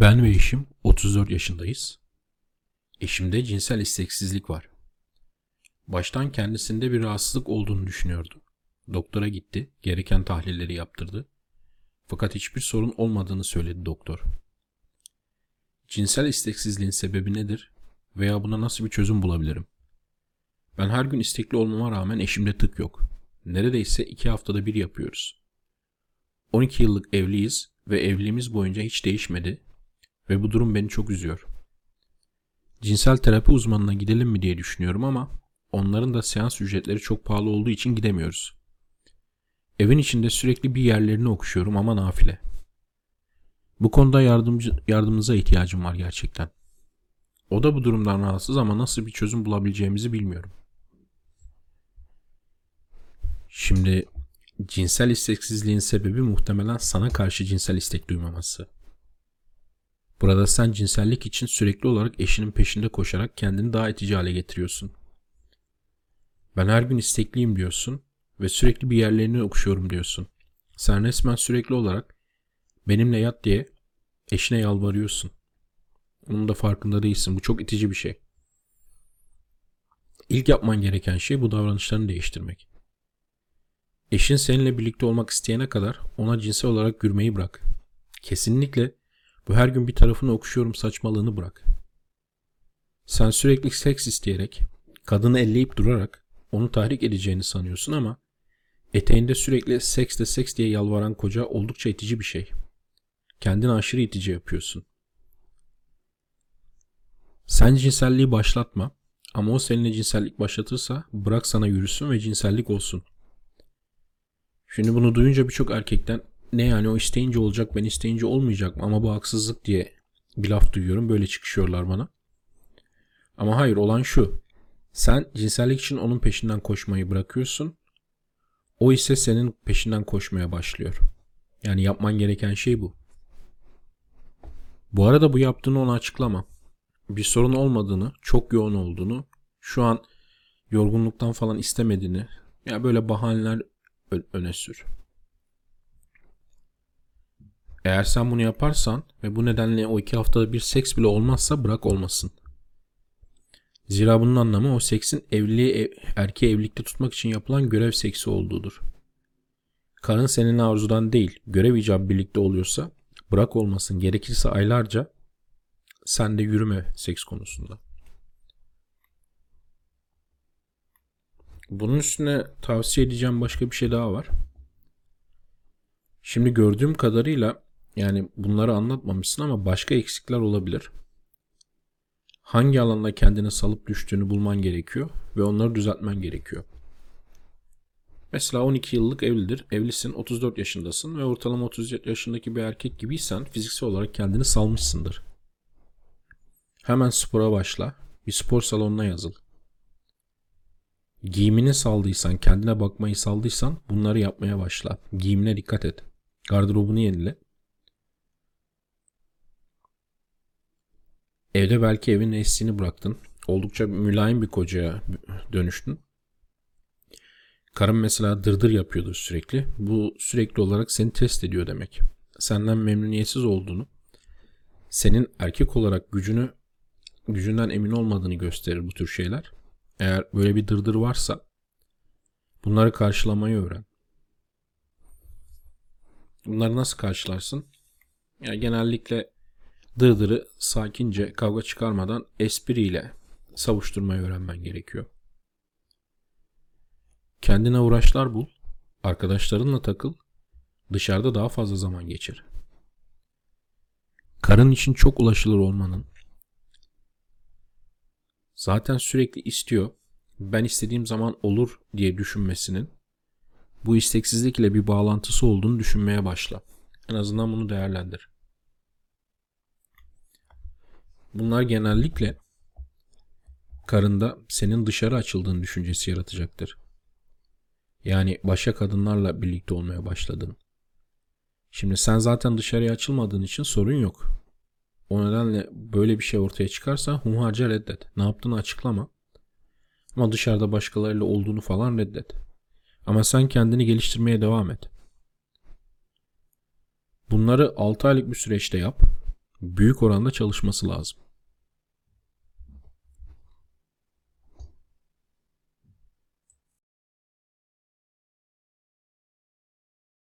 Ben ve eşim 34 yaşındayız. Eşimde cinsel isteksizlik var. Baştan kendisinde bir rahatsızlık olduğunu düşünüyordu. Doktora gitti, gereken tahlilleri yaptırdı. Fakat hiçbir sorun olmadığını söyledi doktor. Cinsel isteksizliğin sebebi nedir veya buna nasıl bir çözüm bulabilirim? Ben her gün istekli olmama rağmen eşimde tık yok. Neredeyse iki haftada bir yapıyoruz. 12 yıllık evliyiz ve evliliğimiz boyunca hiç değişmedi ve bu durum beni çok üzüyor. Cinsel terapi uzmanına gidelim mi diye düşünüyorum ama onların da seans ücretleri çok pahalı olduğu için gidemiyoruz. Evin içinde sürekli bir yerlerini okşuyorum ama nafile. Bu konuda yardımcı, yardımınıza ihtiyacım var gerçekten. O da bu durumdan rahatsız ama nasıl bir çözüm bulabileceğimizi bilmiyorum. Şimdi cinsel isteksizliğin sebebi muhtemelen sana karşı cinsel istek duymaması. Burada sen cinsellik için sürekli olarak eşinin peşinde koşarak kendini daha itici hale getiriyorsun. Ben her gün istekliyim diyorsun ve sürekli bir yerlerini okşuyorum diyorsun. Sen resmen sürekli olarak benimle yat diye eşine yalvarıyorsun. Onun da farkında değilsin. Bu çok itici bir şey. İlk yapman gereken şey bu davranışlarını değiştirmek. Eşin seninle birlikte olmak isteyene kadar ona cinsel olarak gürmeyi bırak. Kesinlikle bu her gün bir tarafını okşuyorum saçmalığını bırak. Sen sürekli seks isteyerek, kadını elleyip durarak onu tahrik edeceğini sanıyorsun ama eteğinde sürekli seks de seks diye yalvaran koca oldukça itici bir şey. Kendini aşırı itici yapıyorsun. Sen cinselliği başlatma ama o seninle cinsellik başlatırsa bırak sana yürüsün ve cinsellik olsun. Şimdi bunu duyunca birçok erkekten ne yani o isteyince olacak ben isteyince olmayacak mı ama bu haksızlık diye bir laf duyuyorum böyle çıkışıyorlar bana. Ama hayır olan şu. Sen cinsellik için onun peşinden koşmayı bırakıyorsun. O ise senin peşinden koşmaya başlıyor. Yani yapman gereken şey bu. Bu arada bu yaptığını ona açıklama. Bir sorun olmadığını, çok yoğun olduğunu, şu an yorgunluktan falan istemediğini, ya böyle bahaneler öne sür. Eğer sen bunu yaparsan ve bu nedenle o iki haftada bir seks bile olmazsa bırak olmasın. Zira bunun anlamı o seksin evliliği ev, erkeği evlilikte tutmak için yapılan görev seksi olduğudur. Karın senin arzudan değil, görev icabı birlikte oluyorsa bırak olmasın. Gerekirse aylarca sen de yürüme seks konusunda. Bunun üstüne tavsiye edeceğim başka bir şey daha var. Şimdi gördüğüm kadarıyla yani bunları anlatmamışsın ama başka eksikler olabilir. Hangi alanda kendine salıp düştüğünü bulman gerekiyor ve onları düzeltmen gerekiyor. Mesela 12 yıllık evlidir, evlisin, 34 yaşındasın ve ortalama 37 yaşındaki bir erkek gibiysen fiziksel olarak kendini salmışsındır. Hemen spora başla, bir spor salonuna yazıl. Giyimini saldıysan, kendine bakmayı saldıysan bunları yapmaya başla. Giyimine dikkat et. Gardırobunu yenile. Evde belki evin eşliğini bıraktın. Oldukça mülayim bir kocaya dönüştün. Karın mesela dırdır yapıyordur sürekli. Bu sürekli olarak seni test ediyor demek. Senden memnuniyetsiz olduğunu, senin erkek olarak gücünü gücünden emin olmadığını gösterir bu tür şeyler. Eğer böyle bir dırdır varsa bunları karşılamayı öğren. Bunları nasıl karşılarsın? Ya genellikle dırdırı sakince kavga çıkarmadan espriyle savuşturmayı öğrenmen gerekiyor. Kendine uğraşlar bul, arkadaşlarınla takıl, dışarıda daha fazla zaman geçir. Karın için çok ulaşılır olmanın, zaten sürekli istiyor, ben istediğim zaman olur diye düşünmesinin bu isteksizlik ile bir bağlantısı olduğunu düşünmeye başla. En azından bunu değerlendir. Bunlar genellikle karında senin dışarı açıldığın düşüncesi yaratacaktır. Yani başka kadınlarla birlikte olmaya başladın. Şimdi sen zaten dışarıya açılmadığın için sorun yok. O nedenle böyle bir şey ortaya çıkarsa hunharca reddet. Ne yaptığını açıklama. Ama dışarıda başkalarıyla olduğunu falan reddet. Ama sen kendini geliştirmeye devam et. Bunları 6 aylık bir süreçte yap. büyük oranda çalışması lazım.